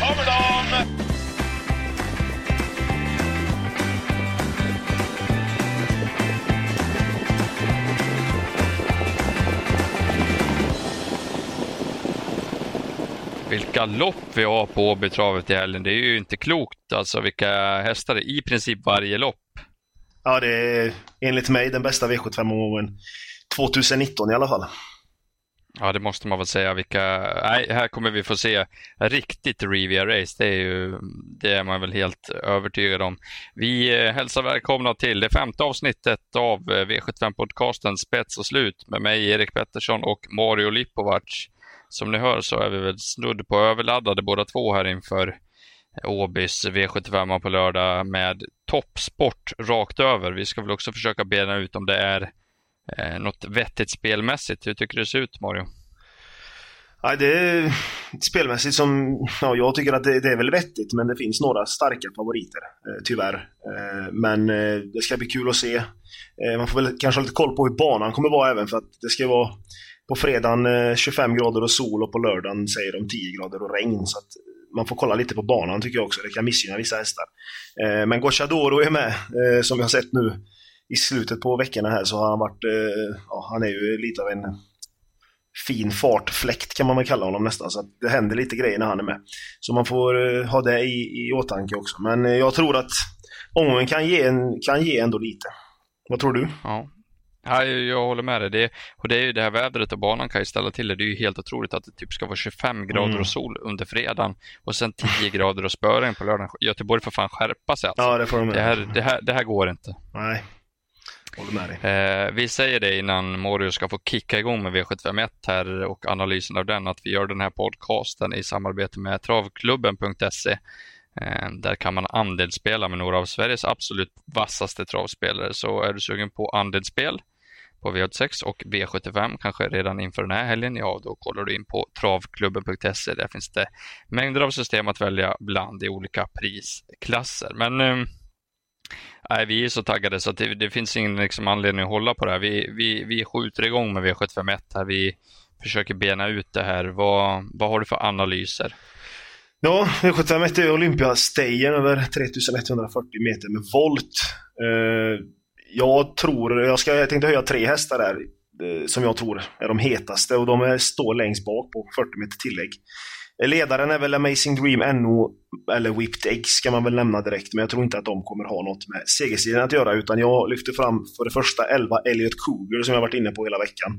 kommer de! Vilka lopp vi har på Åbytravet i helgen. Det är ju inte klokt alltså vilka hästar i princip varje lopp. Ja, det är enligt mig den bästa V75-omgången 2019 i alla fall. Ja, det måste man väl säga. Vilka... Nej, här kommer vi få se riktigt Rivia Race. Det är, ju... det är man väl helt övertygad om. Vi eh, hälsar välkomna till det femte avsnittet av eh, V75-podcasten Spets och slut med mig, Erik Pettersson och Mario Lipovac. Som ni hör så är vi väl snudd på överladdade båda två här inför eh, Åbys V75 på lördag med toppsport rakt över. Vi ska väl också försöka bena ut om det är eh, något vettigt spelmässigt. Hur tycker du det ser ut Mario? Ja, det är spelmässigt som, ja, jag tycker att det, det, är väl vettigt, men det finns några starka favoriter, eh, tyvärr. Eh, men eh, det ska bli kul att se. Eh, man får väl kanske ha lite koll på hur banan kommer vara även, för att det ska vara på fredagen eh, 25 grader och sol och på lördagen säger de 10 grader och regn. Så att man får kolla lite på banan tycker jag också. Det kan missgynna vissa hästar. Eh, men Gocciadoro är med, eh, som vi har sett nu i slutet på veckorna här så har han varit, ja, han är ju lite av en fin fartfläkt kan man väl kalla honom nästan. Så det händer lite grejer när han är med. Så man får ha det i, i åtanke också. Men jag tror att omgången kan ge, en, kan ge ändå lite. Vad tror du? Ja, Ja, jag håller med dig. Det, och det är ju det här vädret och banan kan ju ställa till det. Det är ju helt otroligt att det typ ska vara 25 grader mm. och sol under fredagen och sen 10 grader och spöregn på lördagen. Göteborg får fan skärpa sig alltså. Ja, det får de det här, det, här, det här går inte. Nej. Eh, vi säger det innan Morio ska få kicka igång med V751 här och analysen av den, att vi gör den här podcasten i samarbete med travklubben.se. Eh, där kan man andelsspela med några av Sveriges absolut vassaste travspelare. Så är du sugen på andelsspel på V86 och V75 kanske redan inför den här helgen, ja då kollar du in på travklubben.se. Där finns det mängder av system att välja bland i olika prisklasser. Men eh, nej, vi är så taggade så att det, det finns ingen liksom, anledning att hålla på det här. Vi, vi, vi skjuter igång med V751 här. Vi försöker bena ut det här. Vad, vad har du för analyser? Ja, V751 är Olympiastegen över 3140 meter med volt. Eh, jag tror, jag, ska, jag tänkte höja tre hästar där eh, som jag tror är de hetaste och de står längst bak på 40 meter tillägg. Ledaren är väl Amazing Dream NO, eller Whipped Egg ska man väl nämna direkt, men jag tror inte att de kommer ha något med segersidan att göra, utan jag lyfter fram för det första 11 Elliot Cougar som jag varit inne på hela veckan.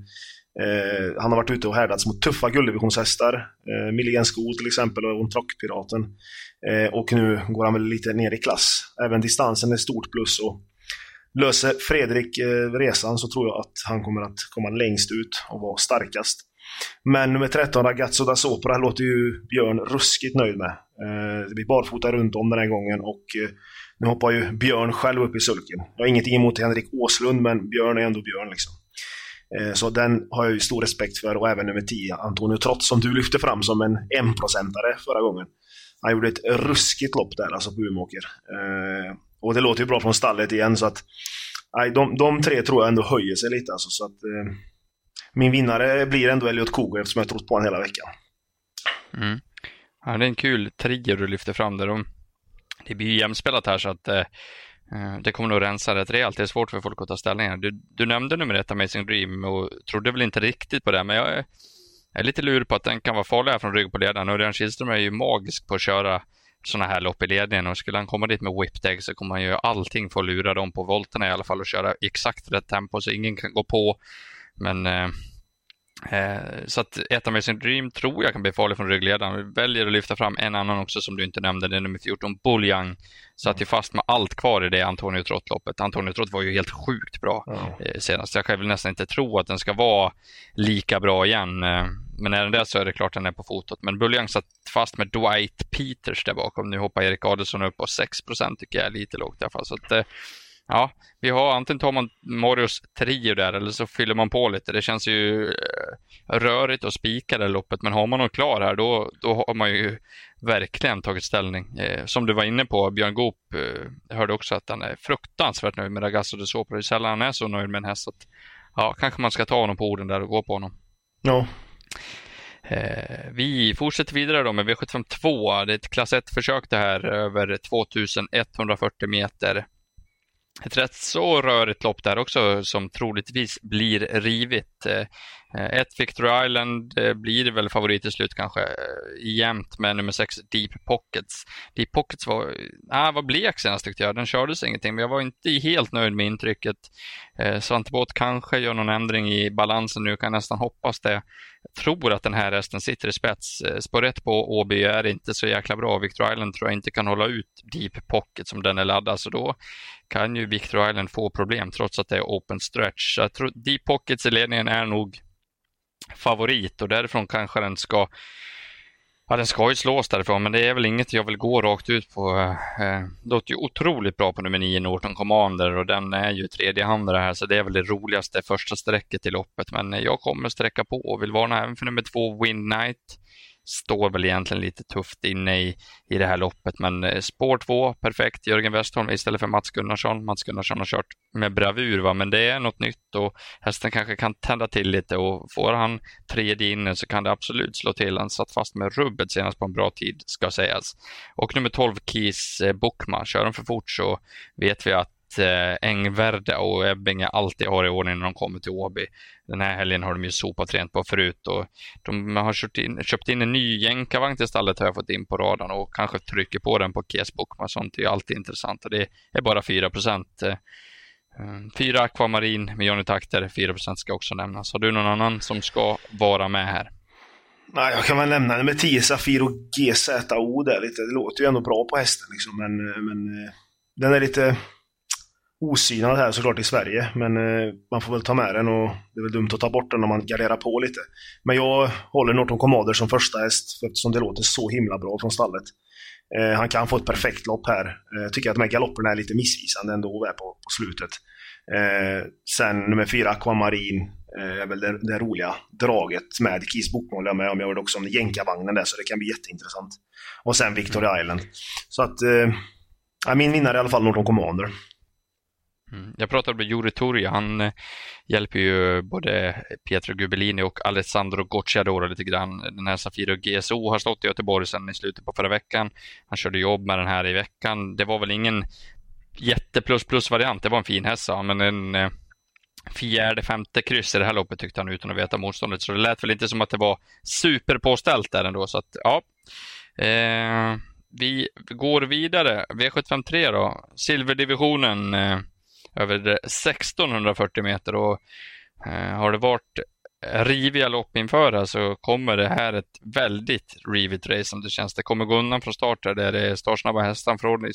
Eh, han har varit ute och härdats mot tuffa gulddivisionshästar. Eh, Milligan Sko till exempel och Trockpiraten. Eh, och nu går han väl lite ner i klass. Även distansen är stort plus och löser Fredrik eh, resan så tror jag att han kommer att komma längst ut och vara starkast. Men nummer 13, Ragazzo da Sopra, låter ju Björn ruskigt nöjd med. Eh, det blir barfota runt om den här gången och eh, nu hoppar ju Björn själv upp i sulken. Jag har ingenting emot Henrik Åslund, men Björn är ändå Björn liksom. Eh, så den har jag ju stor respekt för och även nummer 10, Antonio Trotz, som du lyfte fram som en enprocentare förra gången. Han gjorde ett ruskigt lopp där alltså på Umeåker. Och det låter ju bra från stallet igen så att nej, de, de tre tror jag ändå höjer sig lite alltså, så att eh, min vinnare blir ändå Elliot Koger eftersom jag trott på honom hela veckan. Mm. Ja, det är en kul trio du lyfter fram där. De, det blir ju jämspelat här så att eh, eh det kommer nog rensa rätt rejält. Det är svårt för folk att ta ställning. Du, du nämnde nummer ett, Amazing Dream, och trodde väl inte riktigt på det, men jag är, är lite lur på att den kan vara farlig från rygg på ledaren. Örjan Kihlström är ju magisk på att köra sådana här lopp i ledningen och skulle han komma dit med whipped så kommer han göra allting för att lura dem på volterna i alla fall och köra exakt rätt tempo så ingen kan gå på. Men eh, Eh, så att ett Amazing Dream tror jag kan bli farlig från ryggledaren. Vi väljer att lyfta fram en annan också som du inte nämnde, det är nummer 14, Buljang. Satt ju fast med allt kvar i det Antonio Trott-loppet. Antonio Trott var ju helt sjukt bra eh, senast. Jag kan väl nästan inte tro att den ska vara lika bra igen. Eh, men är den det så är det klart att den är på fotot. Men Buljang satt fast med Dwight Peters där bakom. Nu hoppar Erik Adelsson upp och 6% tycker jag är lite lågt i alla fall. Så att, eh, Ja, vi har antingen tar man Morios trio där eller så fyller man på lite. Det känns ju eh, rörigt att spika det loppet, men har man någon klar här då, då har man ju verkligen tagit ställning. Eh, som du var inne på, Björn Goop eh, hörde också att han är fruktansvärt nöjd med Ragazzo de Sopra. Det är sällan han är så nöjd med en häst. Att, ja, kanske man ska ta honom på orden där och gå på honom. Ja. Eh, vi fortsätter vidare då med V752. Det är ett klass 1-försök det här över 2140 meter. Ett rätt så rörigt lopp där också som troligtvis blir rivigt. Eh, Eh, ett Victor Island eh, blir väl favorit till slut kanske eh, jämt jämnt med nummer sex Deep Pockets. Deep Pockets var, ah, var blek senast tyckte jag. Den kördes ingenting, men jag var inte helt nöjd med intrycket. Svante Båt kanske gör någon ändring i balansen nu, kan nästan hoppas det. Jag tror att den här resten sitter i spets. Spår 1 på Åby är inte så jäkla bra. Victor Island tror jag inte kan hålla ut Deep Pocket som den är laddad, så då kan ju Victor Island få problem trots att det är open stretch. Så jag tror Deep Pockets i ledningen är nog favorit och därifrån kanske den ska Ja, den ska ju slås därifrån, men det är väl inget jag vill gå rakt ut på. Eh, eh det låter ju otroligt bra på nummer 9, Norton Commander, och den är ju tredjehandare här, så det är väl det roligaste första strecket i loppet. Men jag kommer sträcka på och vill varna även för nummer 2, Wind Knight står väl egentligen lite tufft inne i, i det här loppet. Men eh, spår två, perfekt. Jörgen Westholm istället för Mats Gunnarsson. Mats Gunnarsson har kört med bravur, va? men det är något nytt och hästen kanske kan tända till lite och får han tredje inne så kan det absolut slå till. Han satt fast med rubbet senast på en bra tid, ska sägas. Och nummer 12, Keys eh, Bokma. Kör de för fort så vet vi att eh, Engvärde och Ebbinge alltid har i ordning när de kommer till Åby. Den här helgen har de ju sopat rent på förut och de har köpt in, köpt in en ny jänkarvagn till stallet har jag fått in på radarn och kanske trycker på den på Kesbook. Sånt är ju alltid intressant och det är bara 4 procent. Eh, eh, fyra Aquamarin med Johnny Takter, 4 procent ska också nämnas. Har du någon annan som ska vara med här? Nej, jag kan väl nämna nummer 10 Safiro GZO där lite. Det låter ju ändå bra på hästen liksom, men, eh, men den är lite osynad här såklart i Sverige, men eh, man får väl ta med den och det är väl dumt att ta bort den om man garderar på lite. Men jag håller Norton Commander som första häst eftersom det låter så himla bra från stallet. Eh, han kan få ett perfekt lopp här. Eh, jag tycker att de här galopperna är lite missvisande ändå på, på slutet. Eh, sen nummer fyra, Aquamarin, eh, är väl det, det, roliga draget med Keys bokmål jag med om. Jag hörde också om jänkarvagnen där, så det kan bli jätteintressant. Och sen Victoria Island. Så att, eh, min vinnare är i alla fall Norton Commander. Mm. Jag pratade med Juri Turja, han eh, hjälper ju både Pietro Gubellini och Alessandro Gocciadoro lite grann. Den här Safiro GSO har stått i Göteborg sedan i slutet på förra veckan. Han körde jobb med den här i veckan. Det var väl ingen jätte plus plus variant, det var en fin häst men en eh, fjärde, femte kryss i det här loppet tyckte han utan att veta motståndet. Så det lät väl inte som att det var superpåställt där ändå. Så att, ja. Eh, vi går vidare. V753 då. Silverdivisionen. Eh, över 1640 meter och eh, har det varit riviga lopp inför här så kommer det här ett väldigt rivigt race som det känns. Det kommer gå undan från start där det är startsnabba hästar från,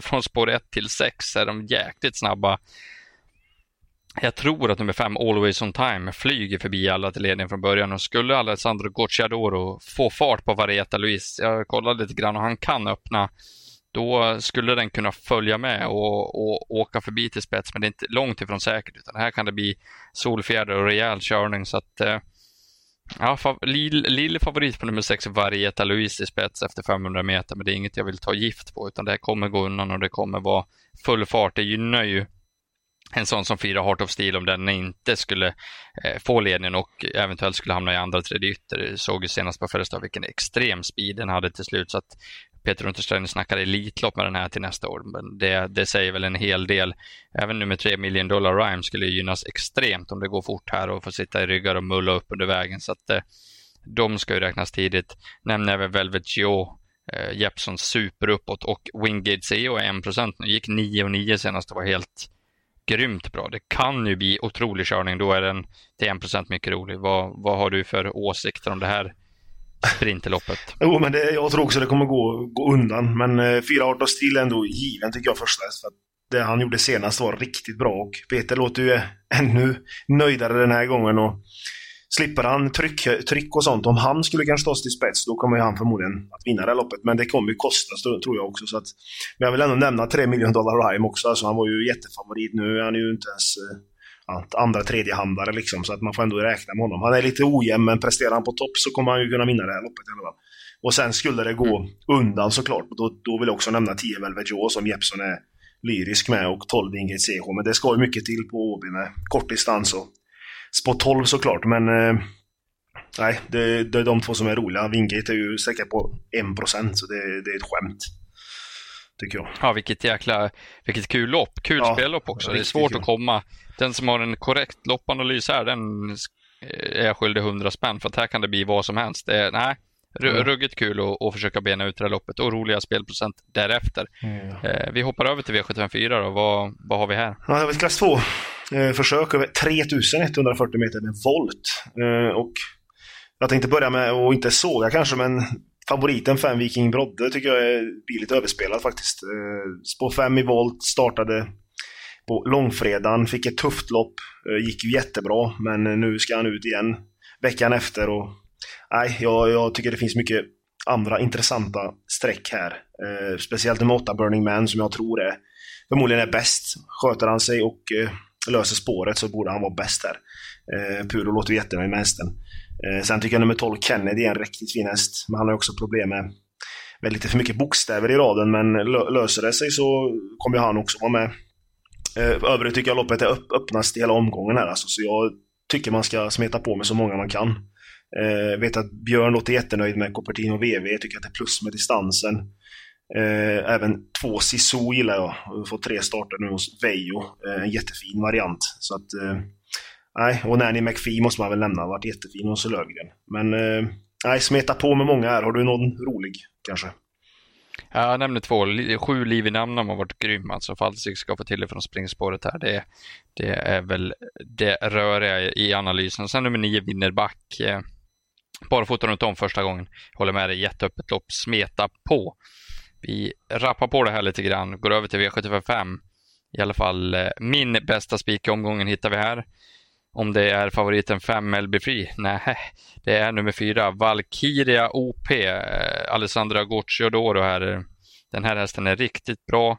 från spår 1 till 6 är de jäkligt snabba. Jag tror att nummer 5, Always On Time, flyger förbi alla till ledning från början och skulle Alessandro Gocciadoro få fart på Varieta Luis, jag kollade lite grann och han kan öppna då skulle den kunna följa med och, och, åka förbi till spets, men det är inte långt ifrån säkert. Utan här kan det bli solfjäder och rejäl körning. Så att, eh, ja, lille favorit på nummer 6, Varieta Louise i spets efter 500 meter, men det är inget jag vill ta gift på, utan det kommer gå undan och det kommer vara full fart. Det gynnar ju en sån som firar Heart of Steel om den inte skulle eh, få ledningen och eventuellt skulle hamna i andra tredje ytter. Såg ju senast på Färjestad vilken extrem speed den hade till slut. Så att Peter Untersteiner snackar Elitlopp med den här till nästa år. Men det, det säger väl en hel del. Även nummer 3 million dollar rhyme skulle gynnas extremt om det går fort här och får sitta i ryggar och mulla upp under vägen. Så att eh, de ska ju räknas tidigt. Nämner även Velvet Geo, eh, Jeppson super uppåt och Wingate CEO är 1% nu. Gick 9 och 9 senast och var helt grymt bra. Det kan ju bli otrolig körning. Då är den till 1% mycket rolig. Vad, vad har du för åsikter om det här sprinterloppet. jo, men det, jag tror också det kommer gå, gå undan. Men eh, 418 stil är ändå given tycker jag första häst. För det han gjorde senast var riktigt bra och Peter låter ju ännu nöjdare den här gången. Och slipper han tryck, tryck och sånt, om han skulle kanske ta sig till spets, då kommer han förmodligen att vinna det här loppet. Men det kommer ju kosta, tror jag också. Så att, men jag vill ändå nämna 3 miljoner dollar Rhyme också. Alltså, han var ju jättefavorit. Nu är han ju inte ens eh, att andra, tredjehandare liksom. Så att man får ändå räkna med honom. Han är lite ojämn, men presterar han på topp så kommer han ju kunna vinna det här loppet i alla fall. Och sen skulle det gå mm. undan såklart. Då, då vill jag också nämna 10 Velvet Joe som Jeppson är lyrisk med och 12 Ingrid CH. Men det ska ju mycket till på Åby med kort distans och spår 12 såklart. Men eh, nej, det, det är de två som är roliga. Wingate är ju säkert på 1% så det, det är ett skämt. Tycker jag. Ja, vilket jäkla, vilket kul lopp. Kul ja, spellopp också. Det är svårt kul. att komma. Den som har en korrekt loppanalys här, den är jag skyldig 100 spänn för att här kan det bli vad som helst. Det är, nej, ruggigt kul att, att försöka bena ut det här loppet och roliga spelprocent därefter. Mm. Eh, vi hoppar över till V754 då. Vad, vad har vi här? Ja, det var ett klass 2. Eh, försök över 3140 meter med volt. Eh, och jag tänkte börja med att inte såga kanske, men favoriten 5 Viking Brodde tycker jag blir lite överspelad faktiskt. Eh, spår 5 i volt startade på långfredagen, fick ett tufft lopp, eh, gick jättebra, men nu ska han ut igen veckan efter och nej, jag, jag tycker det finns mycket andra intressanta streck här. Eh, speciellt med 8 Burning Man som jag tror är förmodligen är bäst. Sköter han sig och eh, löser spåret så borde han vara bäst där. Eh, Puro låter jättenöjd med hästen. Eh, sen tycker jag nummer 12 Kennedy är en riktigt fin häst, men han har också problem med, med lite för mycket bokstäver i raden, men löser det sig så kommer han också vara med. Eh, övrigt tycker jag loppet är upp, öppnast i hela omgången här alltså, så jag tycker man ska smeta på med så många man kan. Eh, vet att Björn låter jättenöjd med Copertino VV, jag tycker att det är plus med distansen. Eh, även två Sisu gillar jag. Får har fått tre starter nu hos Vejo. Eh, en jättefin variant. Så att, eh, nej, och Nanny McPhee måste man väl nämna. Varit jättefin hos Löfgren. Men eh, nej, smeta på med många här. Har du någon rolig kanske? Ja, jag nämnde två. Sju liv i namn har varit grym. Alltså Falsik ska få till det från springspåret här. Det, det är väl det röriga i analysen. Sen nummer nio vinner back. Eh, runt om första gången. Håller med dig, jätteöppet lopp. Smeta på. Vi rappar på det här lite grann. Går över till V755. I alla fall eh, min bästa spik i omgången hittar vi här. Om det är favoriten 5 LB Free? Nej, det är nummer 4 Valkyria OP. Eh, Alessandra Gocciadoro här. Den här hästen är riktigt bra.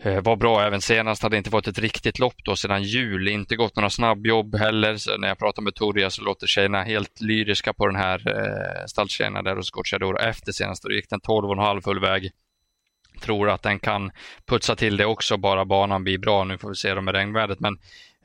Eh, var bra även senast, hade inte fått ett riktigt lopp då sedan jul, inte gått några snabbjobb heller. Så när jag pratar med Toria så låter tjejerna helt lyriska på den här eh, stalltjejerna där hos Gocciadoro efter senast. Då gick den 12,5 full väg. Tror att den kan putsa till det också, bara banan blir bra. Nu får vi se med regnvädret, men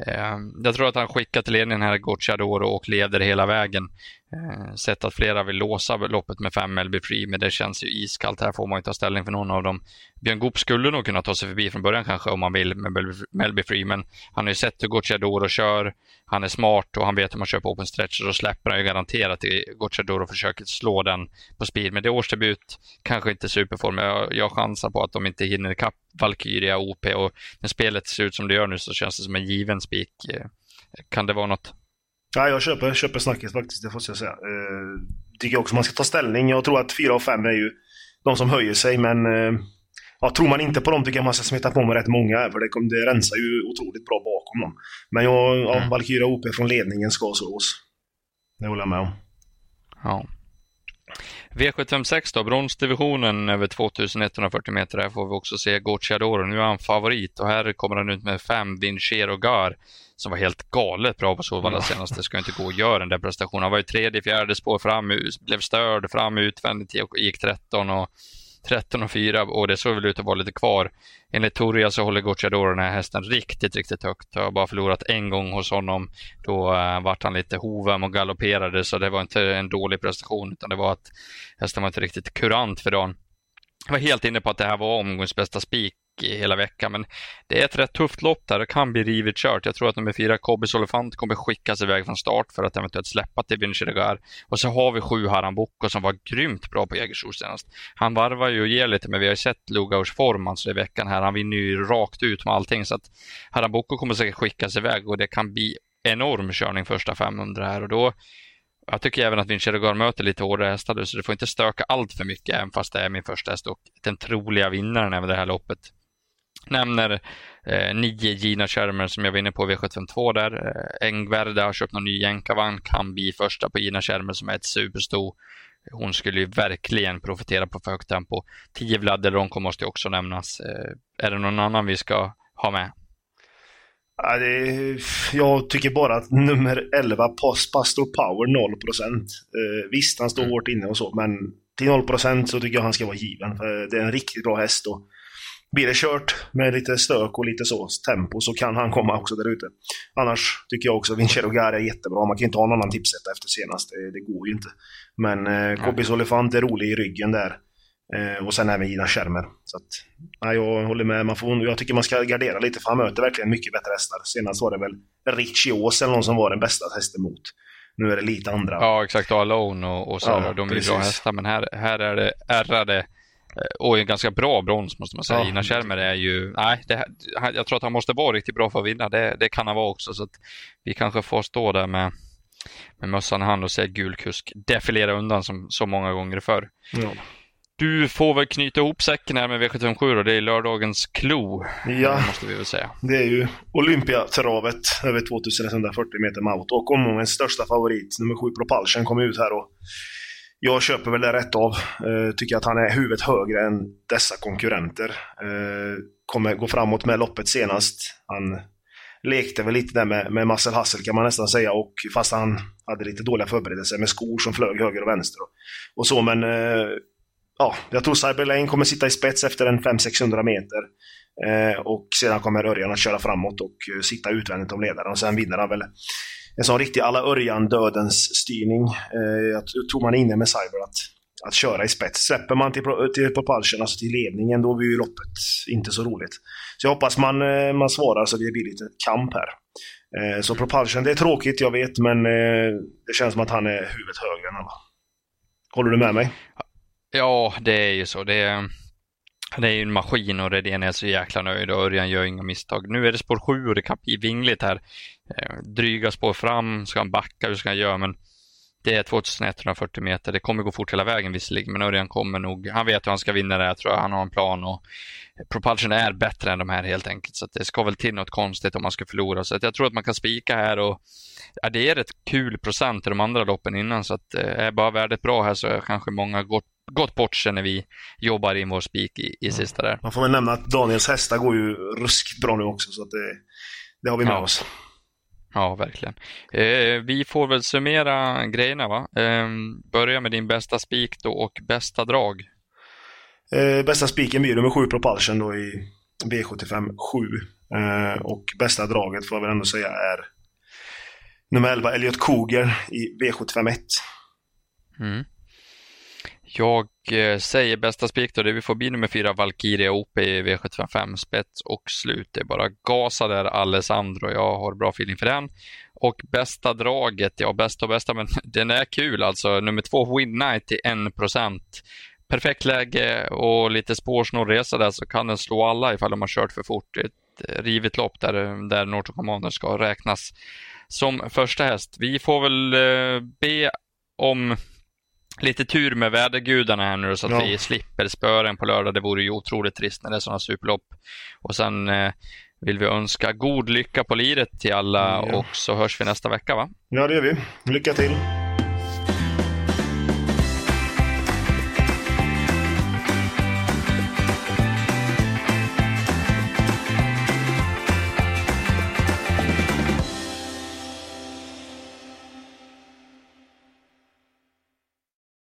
Ehm, jag tror att han skickar till ledningen här Gocciadoro och leder hela vägen. Eh, sett att flera vill låsa loppet med 5 LB Free, men det känns ju iskallt. Här får man ju ta ställning för någon av dem. Björn Goop skulle nog kunna ta sig förbi från början kanske om man vill med Melby Free, men han har ju sett hur Gocciadoro kör. Han är smart och han vet hur man kör på open stretch och då släpper han ju garanterat till Gocciadoro och försöker slå den på speed. Men det är årsdebut, kanske inte superform. Jag, jag chansar på att de inte hinner ikapp Valkyria OP och när spelet ser ut som det gör nu så känns det som en given spik. Eh, kan det vara något? Ja, jag köper, köper snacket faktiskt, det måste jag säga. Uh, tycker också man ska ta ställning. Jag tror att 4 och 5 är ju de som höjer sig, men uh, ja, tror man inte på dem tycker jag man ska smeta på med rätt många, för det, det rensar ju otroligt bra bakom dem. Men jag, ja, mm. Valkyria OP från ledningen ska slås. Det håller jag med om. Ja. V756 då, bronsdivisionen över 2140 meter. Här får vi också se Gocciadoro. Nu är han favorit och här kommer han ut med fem Vincero Gar som var helt galet bra på Solvalla senast. Det ska inte gå att göra den där prestationen. Han var ju tredje, fjärde spår fram, blev störd fram utvändigt och gick 13 och 13 och 4 och det såg väl ut att vara lite kvar. Enligt Toria så håller Gocciadoro den här hästen riktigt, riktigt högt. Jag har bara förlorat en gång hos honom. Då uh, vart han lite hovem och galopperade så det var inte en dålig prestation utan det var att hästen var inte riktigt kurant för dagen. Jag var helt inne på att det här var omgångens bästa spik hela veckan. Men det är ett rätt tufft lopp där. Det kan bli rivigt kört. Jag tror att nummer fyra, Kobbe Olifant, kommer skickas iväg från start för att eventuellt släppa till Vincheregar. Och så har vi sju Haram Boko som var grymt bra på Jägersro senast. Han varvar ju och ger lite, men vi har ju sett Lugaurs form alltså i veckan här. Han vinner ju rakt ut med allting. Så att Haram Boko kommer säkert skickas iväg och det kan bli enorm körning första 500 här och då jag tycker även att Vinceregar möter lite hårdare hästar så det får inte stöka allt för mycket även fast det är min första häst och den troliga vinnaren även det här loppet nämner eh, nio Gina Schermer som jag var inne på V752 där. Eh, Engvärde har köpt någon ny jänkarvagn, kan bli första på Gina Schermer som är ett supersto. Hon skulle ju verkligen profitera på för högt tempo. 10 Vladder Ronco måste också nämnas. Eh, är det någon annan vi ska ha med? Ja, är, jag tycker bara att nummer 11, Pastor Power, 0 eh, Visst, han står mm. hårt inne och så, men till 0% så tycker jag han ska vara given. För det är en riktigt bra häst och blir det kört med lite stök och lite så tempo så kan han komma också där ute. Annars tycker jag också Vincero Gare är jättebra. Man kan inte ha någon annan tipsetta efter senast. Det, det går ju inte. Men eh, Kobis Olifant är rolig i ryggen där. Eh, och sen även Gina Schermer. Så att, ja, jag håller med. Man får, jag tycker man ska gardera lite för han möter verkligen mycket bättre hästar. Senast var det väl Richie Ås eller någon som var den bästa hästen mot. Nu är det lite andra. Ja, exakt. Och Alone och, och så. Ja, de är precis. bra hästar. Men här, här är det ärrade eh, och en ganska bra brons måste man säga. Ja. Ina Kärmer är ju, nej, det, jag tror att han måste vara riktigt bra för att vinna. Det, det kan han vara också. Så vi kanske får stå där med, med mössan i hand och se gulkusk defilera undan som så många gånger förr. Ja. Du får väl knyta ihop säcken här med V757 och det är lördagens klo. Ja, måste vi väl säga. det är ju Olympiatravet över 2140 meter maut och omgångens största favorit, nummer 7 Propulsion, kom ut här och jag köper väl det rätt av. Eh, tycker att han är huvudet högre än dessa konkurrenter. Eh, kommer gå framåt med loppet senast. Han lekte väl lite där med, med Marcel Hassel kan man nästan säga, och fast han hade lite dåliga förberedelser med skor som flög höger och vänster och, och så, men eh, ja, jag tror Cyberlane kommer sitta i spets efter en 500-600 meter. Eh, och sedan kommer Örjan att köra framåt och uh, sitta utvändigt om ledaren. Och sen vinner han väl en sån riktig alla Örjan-dödens styrning. Eh, jag tror man är inne med Cyber att, att köra i spets. Släpper man till, till propulsion, alltså till ledningen, då blir ju loppet inte så roligt. Så jag hoppas man, eh, man svarar så det blir lite kamp här. Eh, så propulsion, det är tråkigt, jag vet, men eh, det känns som att han är huvudet högre än alla. Håller du med mig? Ja, det är ju så. Det är, det är ju en maskin och Redén är så jäkla nöjd och Örjan gör inga misstag. Nu är det spår 7 och det kan bli vingligt här. Eh, dryga spår fram, ska han backa, hur ska han göra? Men det är 2140 meter. Det kommer gå fort hela vägen visserligen, men Örjan kommer nog. Han vet hur han ska vinna det här, tror jag. Han har en plan och Propulsion är bättre än de här helt enkelt. Så det ska väl till något konstigt om man ska förlora. Så jag tror att man kan spika här och ja, det är ett kul procent i de andra loppen innan. Så att eh, är bara värdet bra här så är kanske många gått gått bort sen när vi jobbar in vår spik i, i sista där. Man får väl nämna att Daniels hästar går ju ruskigt bra nu också, så att det, det har vi med ja. oss. Ja, verkligen. Eh, vi får väl summera grejerna, va? Eh, börja med din bästa spik då och bästa drag. Eh, bästa spiken blir nummer 7 Propulsion då i V75 7. Eh, och bästa draget får jag väl ändå säga är nummer 11 Elliot Koger i V75 1. Mm. Jag eh, säger bästa spik då, det vi får bli nummer fyra Valkyria OP i V755 spets och slut. Det är bara gasa där Alessandro. Jag har bra feeling för den. Och bästa draget, ja bästa och bästa, men den är kul alltså. Nummer två Win Night till 1%. Perfekt läge och lite spårsnål resa där så kan den slå alla ifall de har kört för fort. Ett eh, rivet lopp där, där Norton Commander ska räknas som första häst. Vi får väl eh, be om lite tur med vädergudarna här nu så att ja. vi slipper spören på lördag. Det vore ju otroligt trist när det är sådana superlopp. Och sen eh, vill vi önska god lycka på liret till alla ja. och så hörs vi nästa vecka va? Ja det gör vi. Lycka till!